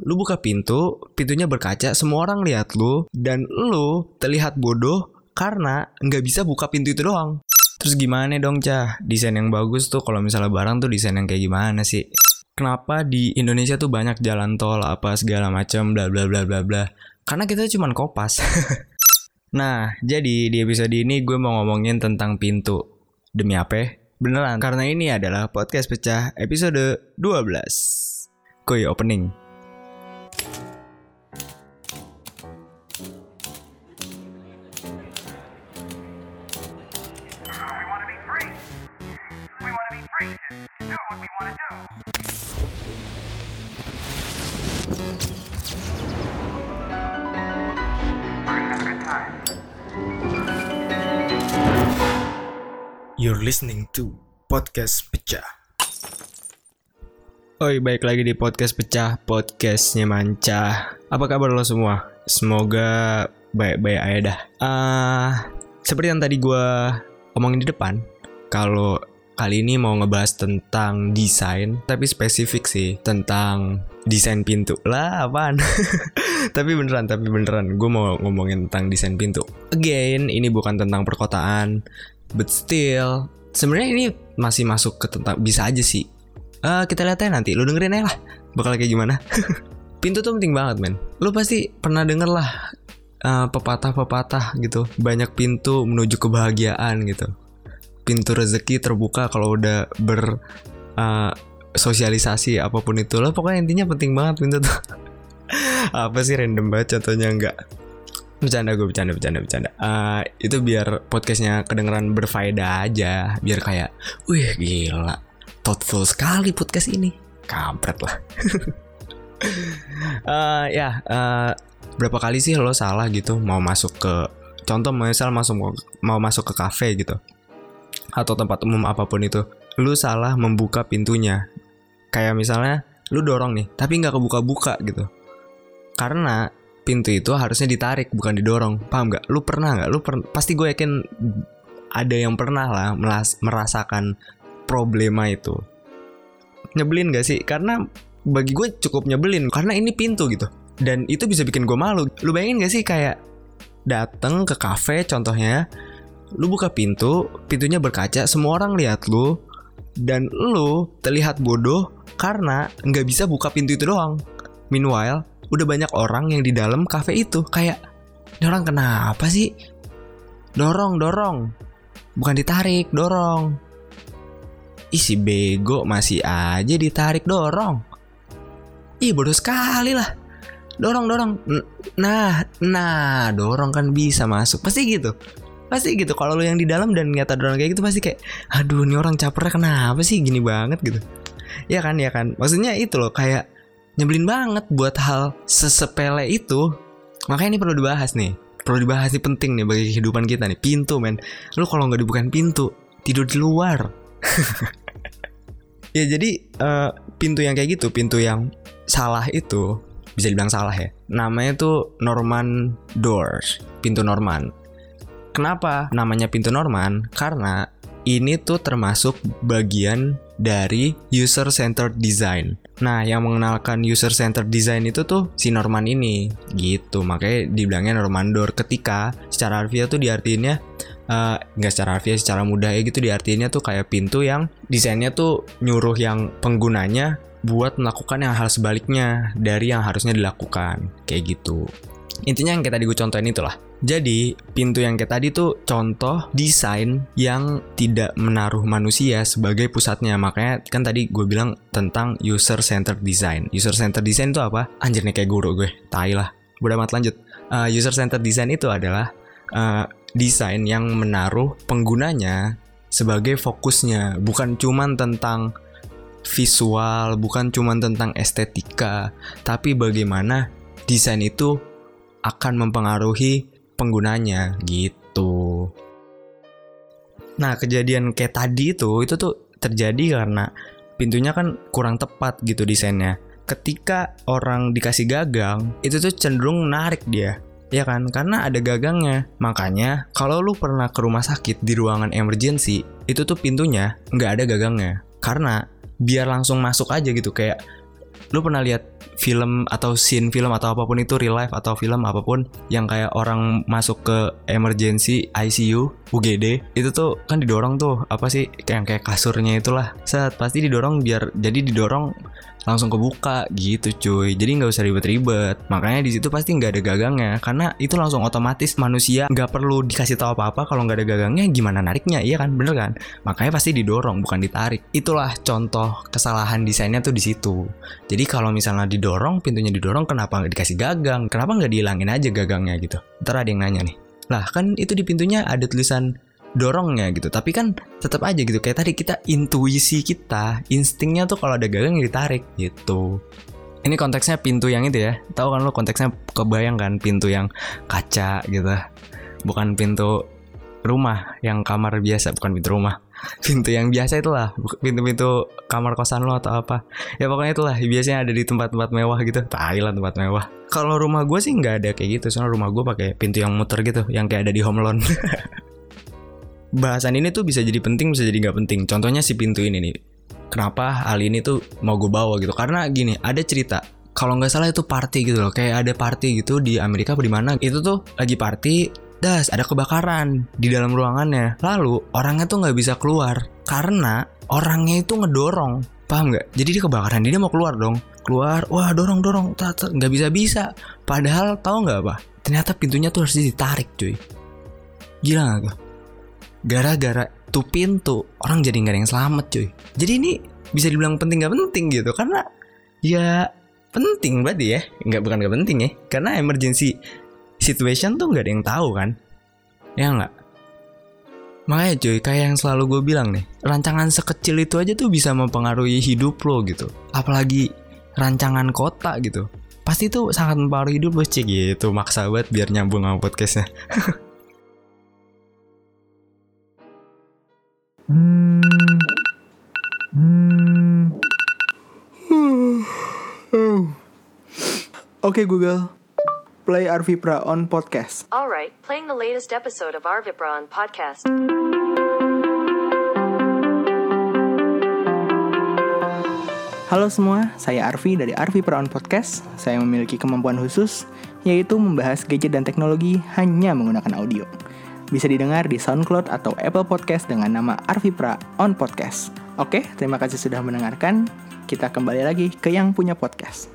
Lu buka pintu, pintunya berkaca, semua orang lihat lu, dan lu terlihat bodoh karena nggak bisa buka pintu itu doang. Terus gimana dong cah? Desain yang bagus tuh kalau misalnya barang tuh desain yang kayak gimana sih? Kenapa di Indonesia tuh banyak jalan tol apa segala macam bla bla bla bla bla? Karena kita cuma kopas. nah, jadi di episode ini gue mau ngomongin tentang pintu. Demi apa? Beneran, karena ini adalah podcast pecah episode 12. Kuy opening. Listening to Podcast Pecah. Oi, baik lagi di Podcast Pecah, podcastnya Manca. Apa kabar lo semua? Semoga baik-baik aja dah. Ah, seperti yang tadi gue omongin di depan, kalau kali ini mau ngebahas tentang desain, tapi spesifik sih tentang desain pintu lah apaan tapi beneran tapi beneran gue mau ngomongin tentang desain pintu again ini bukan tentang perkotaan but still sebenarnya ini masih masuk ke tentang bisa aja sih. Eh kita lihat aja nanti. Lu dengerin aja lah. Bakal kayak gimana? Pintu tuh penting banget men. Lu pasti pernah denger lah eh, pepatah-pepatah gitu. Banyak pintu menuju kebahagiaan gitu. Pintu rezeki terbuka kalau udah ber eh, sosialisasi apa pun itu. Lah pokoknya intinya penting banget pintu tuh. Apa sih random banget contohnya? Enggak bercanda gue bercanda bercanda bercanda. Eh, itu biar podcastnya kedengeran berfaedah aja biar kayak wih gila thoughtful sekali podcast ini. Kampret lah. Eh, ya eh, berapa kali sih lo salah gitu mau masuk ke contoh misal masuk mau masuk ke kafe gitu atau tempat umum apa pun itu lu salah membuka pintunya. Kayak misalnya lu dorong nih tapi nggak kebuka-buka gitu. Karena pintu itu harusnya ditarik bukan didorong. Paham nggak? Lu pernah nggak? Lu per- pasti gue yakin ada yang pernah lah merasakan problema itu. Nyebelin gak sih? Karena bagi gue cukup nyebelin karena ini pintu gitu. Dan itu bisa bikin gue malu. Lu bayangin gak sih? Kayak dateng ke kafe contohnya lu buka pintu pintunya berkaca semua orang lihat lu dan lu terlihat bodoh karena nggak bisa buka pintu itu doang. Meanwhile udah banyak orang yang di dalam kafe itu. Kayak ini orang kenapa sih? Dorong dorong. Bukan ditarik dorong. Isi bego masih aja ditarik dorong. Ih bodoh sekali lah. Dorong dorong. Nah nah dorong kan bisa masuk. Pasti gitu. Pasti gitu. Kalau lu yang di dalam dan nyata dorong kayak gitu pasti kayak aduh ini orang capernya kenapa sih? Gini banget gitu. Ya kan ya kan. Maksudnya itu loh kayak nyebelin banget buat hal sesepele itu. Makanya ini perlu dibahas nih. Perlu dibahas nih penting nih bagi kehidupan kita nih. Pintu men. Lu kalau nggak dibukain pintu tidur di luar. Ya jadi eh, pintu yang kayak gitu pintu yang salah itu bisa dibilang salah ya namanya tuh Norman doors pintu Norman. Kenapa namanya pintu Norman? Karena ini tuh termasuk bagian dari user centered design. Nah, yang mengenalkan user centered design itu tuh si Norman ini, gitu. Makanya dibilangnya Norman door. Ketika secara harfiah tuh diartiinnya eh, nggak secara harfiah, secara mudah ya gitu diartiinnya tuh kayak pintu yang desainnya tuh nyuruh yang penggunanya buat melakukan yang hal sebaliknya dari yang harusnya dilakukan, kayak gitu. Intinya yang kayak tadi gue contohin itulah. Jadi, pintu yang kayak tadi tuh contoh desain yang tidak menaruh manusia sebagai pusatnya. Makanya kan tadi gue bilang tentang user centered design. User centered design itu apa? Anjir nih kayak guru gue. Tai lah. Udah amat lanjut. Uh, user centered design itu adalah uh, desain yang menaruh penggunanya sebagai fokusnya, bukan cuman tentang visual, bukan cuman tentang estetika, tapi bagaimana desain itu akan mempengaruhi penggunanya gitu. Nah, kejadian kayak tadi itu itu tuh terjadi karena pintunya kan kurang tepat gitu desainnya. Ketika orang dikasih gagang, itu tuh cenderung narik dia. Ya kan? Karena ada gagangnya. Makanya kalau lu pernah ke rumah sakit di ruangan emergency, itu tuh pintunya nggak ada gagangnya. Karena biar langsung masuk aja gitu kayak lu pernah lihat film atau scene film atau apa pun itu real life atau film apa pun yang kayak orang masuk ke emergency ICU UGD itu tuh kan didorong tuh apa sih kayak kayak kasurnya itulah. Set pasti didorong biar jadi didorong langsung kebuka gitu cuy. Jadi nggak usah ribet-ribet. Makanya di situ pasti nggak ada gagangnya. Karena itu langsung otomatis manusia nggak perlu dikasih tahu apa-apa. Kalau nggak ada gagangnya gimana nariknya? Iya kan? Bener kan? Makanya pasti didorong bukan ditarik. Itulah contoh kesalahan desainnya tuh di situ. Jadi kalau misalnya didorong pintunya didorong kenapa nggak dikasih gagang? Kenapa nggak dihilangin aja gagangnya gitu? Ntar ada yang nanya nih. Lah kan itu di pintunya ada tulisan dorongnya gitu. Tapi kan tetap aja gitu. Kayak tadi kita intuisi kita instingnya tuh kalau ada gagang ditarik gitu. Ini konteksnya pintu yang itu ya. Tahu kan lo konteksnya kebayang kan? Pintu yang kaca gitu. Bukan pintu rumah yang kamar biasa. Bukan pintu rumah. Pintu yang biasa itulah. Pintu-pintu kamar kosan lo atau apa. Ya pokoknya itulah. Biasanya ada di tempat-tempat mewah gitu. Thailand tempat mewah. Kalau rumah gue sih nggak ada kayak gitu. Soalnya rumah gue pakai pintu yang muter gitu. Yang kayak ada di home loan bahasan ini tuh bisa jadi penting bisa jadi nggak penting. Contohnya si pintu ini nih. Kenapa hal ini tuh mau gue bawa gitu? Karena gini ada cerita. Kalau nggak salah itu party gitu loh. Kayak ada party gitu di Amerika di mana? Itu tuh lagi party das ada kebakaran di dalam ruangannya. Lalu orangnya tuh nggak bisa keluar karena orangnya itu ngedorong. Paham nggak? Jadi dia kebakaran dia mau keluar dong. Keluar wah dorong dorong. Nggak bisa bisa padahal tahu nggak apa? Ternyata pintunya tuh harus ditarik cuy. Gila nggak gara-gara tuh pintu orang jadi nggak ada yang selamat cuy. Jadi ini bisa dibilang penting nggak penting gitu karena ya penting berarti ya. Nggak bukan nggak penting ya. Karena emergency situation tuh nggak ada yang tahu kan. Ya nggak? Makanya cuy kayak yang selalu gue bilang nih rancangan sekecil itu aja tuh bisa mempengaruhi hidup lo gitu. Apalagi rancangan kota gitu. Pasti tuh sangat mempengaruhi hidup lo cek gitu maksa banget biar nyambung sama podcastnya Oke Google, play Arvipra on podcast. All right, playing the latest episode of our Vibron podcast. Halo semua, saya Arvi dari Arvi Praon Podcast. Saya memiliki kemampuan khusus, yaitu membahas gadget dan teknologi hanya menggunakan audio. Bisa didengar di SoundCloud atau Apple Podcast dengan nama Arvi Pra on Podcast. Oke, terima kasih sudah mendengarkan. Kita kembali lagi ke yang punya podcast.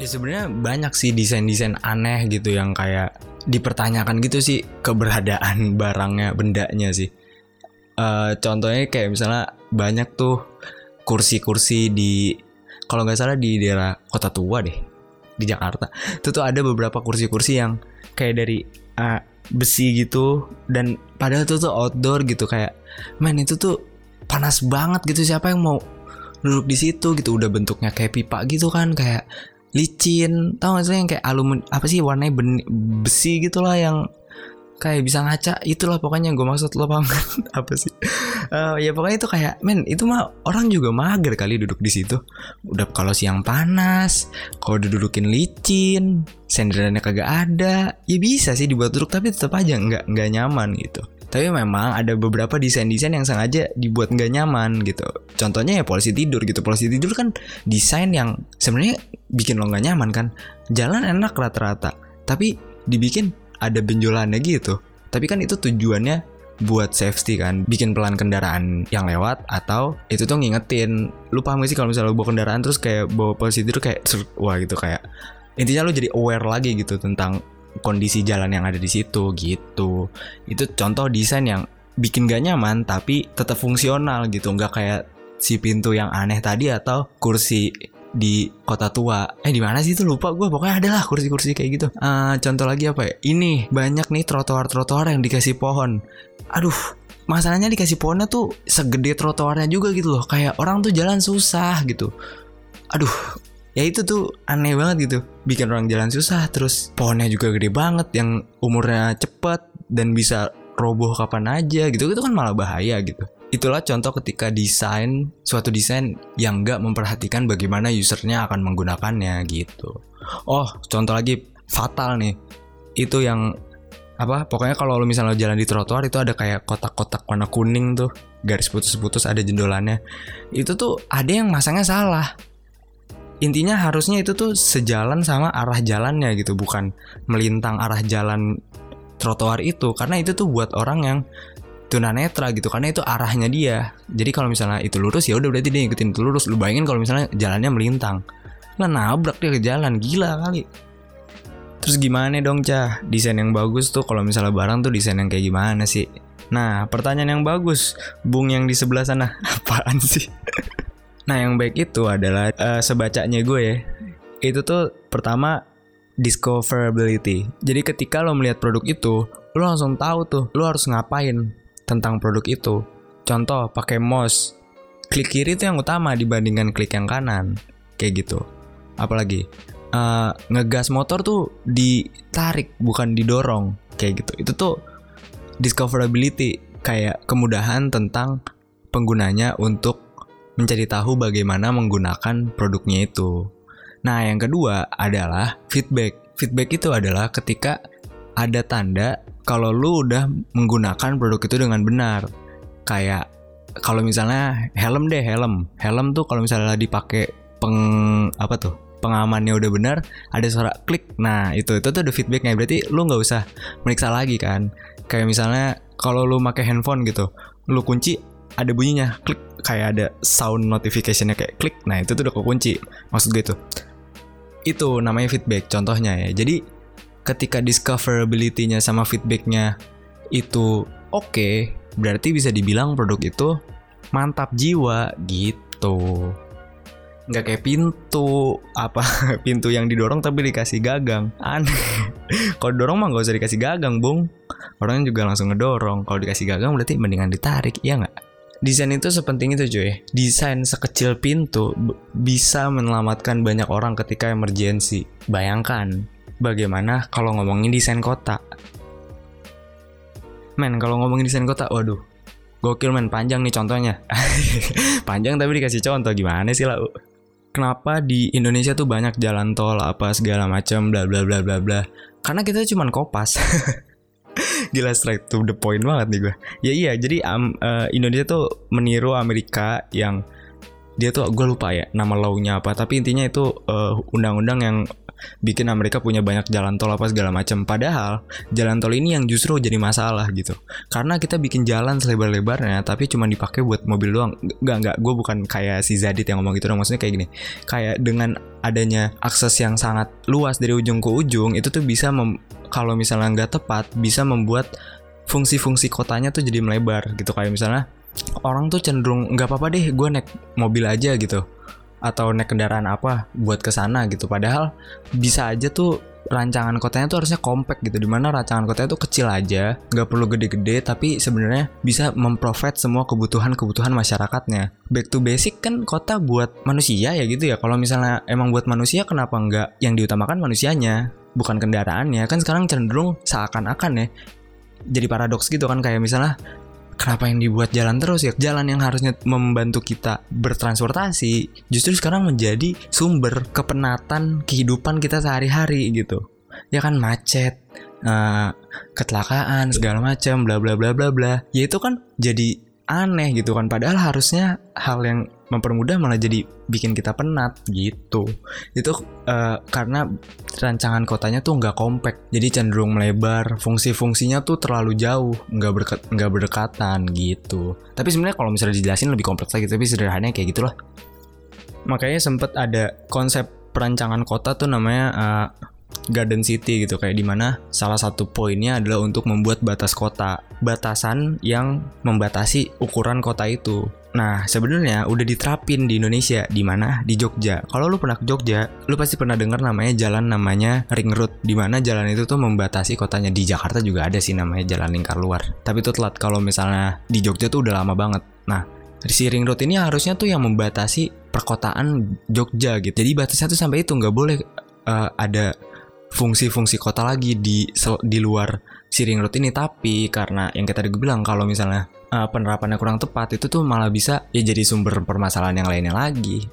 Ya sebenarnya banyak sih desain-desain aneh gitu yang kayak dipertanyakan gitu sih keberadaan barangnya, bendanya sih. Eh contohnya kayak misalnya banyak tuh kursi-kursi di kalau nggak salah di daerah kota tua deh di Jakarta. Itu tuh ada beberapa kursi-kursi yang kayak dari eh, besi gitu dan padahal itu tuh outdoor gitu kayak men itu tuh panas banget gitu siapa yang mau duduk di situ gitu udah bentuknya kayak pipa gitu kan kayak licin tau gak sih yang kayak aluminium apa sih warnanya besi gitulah yang kayak bisa ngaca itulah pokoknya gue maksud lo paham kan? apa sih Eh, ya pokoknya itu kayak men itu mah orang juga mager kali duduk di situ udah kalau siang panas kalau didudukin licin senderannya kagak ada ya bisa sih dibuat duduk tapi tetap aja nggak nggak nyaman gitu tapi memang ada beberapa desain-desain yang sengaja dibuat nggak nyaman gitu. Contohnya ya polisi tidur gitu. Polisi tidur kan desain yang sebenarnya bikin lo nggak nyaman kan. Jalan enak rata-rata, tapi dibikin ada benjolannya gitu. Tapi kan itu tujuannya buat safety kan, bikin pelan kendaraan yang lewat atau itu tuh ngingetin. Lu paham gak sih kalau misalnya lu bawa kendaraan terus kayak bawa polisi tidur kayak wah gitu kayak intinya lu jadi aware lagi gitu tentang kondisi jalan yang ada di situ gitu. Itu contoh desain yang bikin gak nyaman tapi tetap fungsional gitu, nggak kayak si pintu yang aneh tadi atau kursi di kota tua. Eh di mana sih itu lupa gue. Pokoknya ada lah kursi-kursi kayak gitu. Eh, contoh lagi apa ya? Ini banyak nih trotoar-trotoar yang dikasih pohon. Aduh, masalahnya dikasih pohonnya tuh segede trotoarnya juga gitu loh. Kayak orang tuh jalan susah gitu. Aduh, ya itu tuh aneh banget gitu bikin orang jalan susah terus pohonnya juga gede banget yang umurnya cepet dan bisa roboh kapan aja gitu itu kan malah bahaya gitu itulah contoh ketika desain suatu desain yang nggak memperhatikan bagaimana usernya akan menggunakannya gitu. Oh contoh lagi fatal nih. Itu yang apa pokoknya kalau lu misalnya jalan di trotoar itu ada kayak kotak-kotak warna kuning tuh garis putus-putus ada jendolannya. Itu tuh ada yang masangnya salah. Intinya harusnya itu tuh sejalan sama arah jalannya gitu bukan melintang arah jalan trotoar itu. Karena itu tuh buat orang yang tunanetra gitu karena itu arahnya dia jadi kalau misalnya itu lurus ya udah berarti dia ngikutin itu lurus lu bayangin kalau misalnya jalannya melintang lah nabrak dia ke jalan gila kali Terus gimana dong cah? Desain yang bagus tuh kalau misalnya barang tuh desain yang kayak gimana sih? Nah pertanyaan yang bagus, Bung yang di sebelah sana apaan sih? nah yang baik itu adalah eh, sebacanya gue ya, itu tuh pertama discoverability. Jadi ketika lo melihat produk itu, lo langsung tahu tuh lo harus ngapain tentang produk itu. Contoh pakai mouse, klik kiri itu yang utama dibandingkan klik yang kanan, kayak gitu. Apalagi eh, ngegas motor tuh ditarik bukan didorong. Kayak gitu. Itu tuh discoverability kayak kemudahan tentang penggunanya untuk mencari tahu bagaimana menggunakan produknya itu. Nah yang kedua adalah feedback. Feedback itu adalah ketika ada tanda kalau lu udah menggunakan produk itu dengan benar. Kayak kalau misalnya helm deh helm. Helm tuh kalau misalnya dipakai peng apa tuh pengamannya udah benar ada suara klik. Nah itu itu tuh ada feedbacknya. Berarti lu nggak usah meriksa lagi kan? Kayak misalnya kalau lu pakai handphone gitu lu kunci ada bunyinya klik. Kayak ada sound notificationnya kayak klik. Nah itu tuh udah kekunci. Maksud gue itu itu namanya feedback contohnya ya. Jadi ketika discoverability-nya sama feedbacknya itu oke berarti bisa dibilang produk itu mantap jiwa gitu. Nggak kayak pintu apa pintu yang didorong tapi dikasih gagang. Aneh. Kalau didorong mah nggak usah dikasih gagang bung. Orangnya juga langsung ngedorong. Kalau dikasih gagang berarti mendingan ditarik iya nggak? Desain itu sepenting itu cuy. Desain sekecil pintu bisa menyelamatkan banyak orang ketika emergency. Bayangkan bagaimana kalau ngomongin desain kota? Men kalau ngomongin desain kota waduh. Gokil men. Panjang nih contohnya. Panjang tapi dikasih contoh. Gimana sih lah kenapa di Indonesia tuh banyak jalan tol apa segala macam bla bla bla bla bla? Karena kita cuman kopas. Gila straight to the point banget nih gue Ya iya. Jadi am- eh, Indonesia tuh meniru Amerika yang Dia tuh gue lupa ya nama law-nya apa Tapi intinya itu eh, undang-undang yang bikin Amerika punya banyak jalan tol apa segala macam. Padahal jalan tol ini yang justru jadi masalah gitu. Karena kita bikin jalan selebar-lebarnya Tapi cuma dipakai buat mobil doang. Enggak, enggak, gue bukan kayak si Zadit yang ngomong gitu dong Maksudnya kayak gini. Kayak dengan adanya akses yang sangat luas dari ujung ke ujung Itu tuh bisa kalau misalnya nggak tepat bisa membuat fungsi-fungsi kotanya tuh jadi melebar gitu. Kayak misalnya orang tuh cenderung nggak apa-apa deh gue naik mobil aja gitu atau naik kendaraan apa buat ke sana gitu. Padahal bisa aja tuh rancangan kotanya tuh harusnya compact gitu di mana rancangan kotanya tuh kecil aja nggak perlu gede-gede tapi sebenarnya bisa memprovide semua kebutuhan-kebutuhan masyarakatnya. Back to basic kan kota buat manusia ya gitu ya. Kalau misalnya emang buat manusia kenapa nggak yang diutamakan manusianya bukan kendaraannya? Kan sekarang cenderung seakan-akan ya jadi paradoks gitu kan kayak misalnya kenapa yang dibuat jalan terus ya? Jalan yang harusnya membantu kita bertransportasi justru sekarang menjadi sumber kepenatan kehidupan kita sehari-hari gitu. Ya kan macet eh, kecelakaan segala macam bla bla bla bla bla. Ya itu kan jadi aneh gitu kan. Padahal harusnya hal yang mempermudah malah jadi bikin kita penat gitu. Itu eh, karena rancangan kotanya tuh nggak kompak. Jadi cenderung melebar. Fungsi-fungsinya tuh terlalu jauh. Nggak berkat nggak berdekatan gitu. Tapi sebenarnya kalau misalnya dijelasin lebih kompleks lagi. Tapi sederhananya kayak gitulah. Makanya sempet ada konsep perancangan kota tuh namanya eh, Garden City gitu kayak di mana salah satu poinnya adalah untuk membuat batas kota batasan yang membatasi ukuran kota itu Nah, sebenarnya udah diterapin di Indonesia, di mana? Di Jogja. Kalau lu pernah ke Jogja, lu pasti pernah dengar namanya jalan namanya Ring Road, di mana jalan itu tuh membatasi kotanya. Di Jakarta juga ada sih namanya jalan lingkar luar. Tapi itu telat kalau misalnya di Jogja tuh udah lama banget. Nah, si Ring Road ini harusnya tuh yang membatasi perkotaan Jogja gitu. Jadi batasnya tuh sampai itu nggak boleh eh, ada fungsi-fungsi kota lagi di di luar si ring road ini. Tapi karena yang kita tadi bilang kalau misalnya uh, penerapannya kurang tepat itu tuh malah bisa ya jadi sumber permasalahan yang lainnya lagi.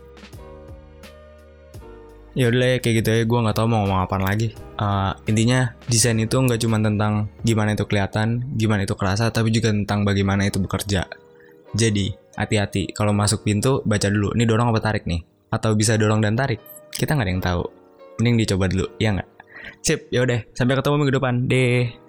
Ya udah kayak gitu ya. Gue nggak tahu mau ngomong apa lagi. Eh, intinya desain itu nggak cuma tentang gimana itu kelihatan gimana itu kerasa tapi juga tentang bagaimana itu bekerja. Jadi hati-hati. Kalau masuk pintu baca dulu. Ini dorong apa tarik nih? Atau bisa dorong dan tarik? Kita nggak ada yang tahu. Mending dicoba dulu ya nggak sip ya udah. Sampai ketemu minggu depan. Deh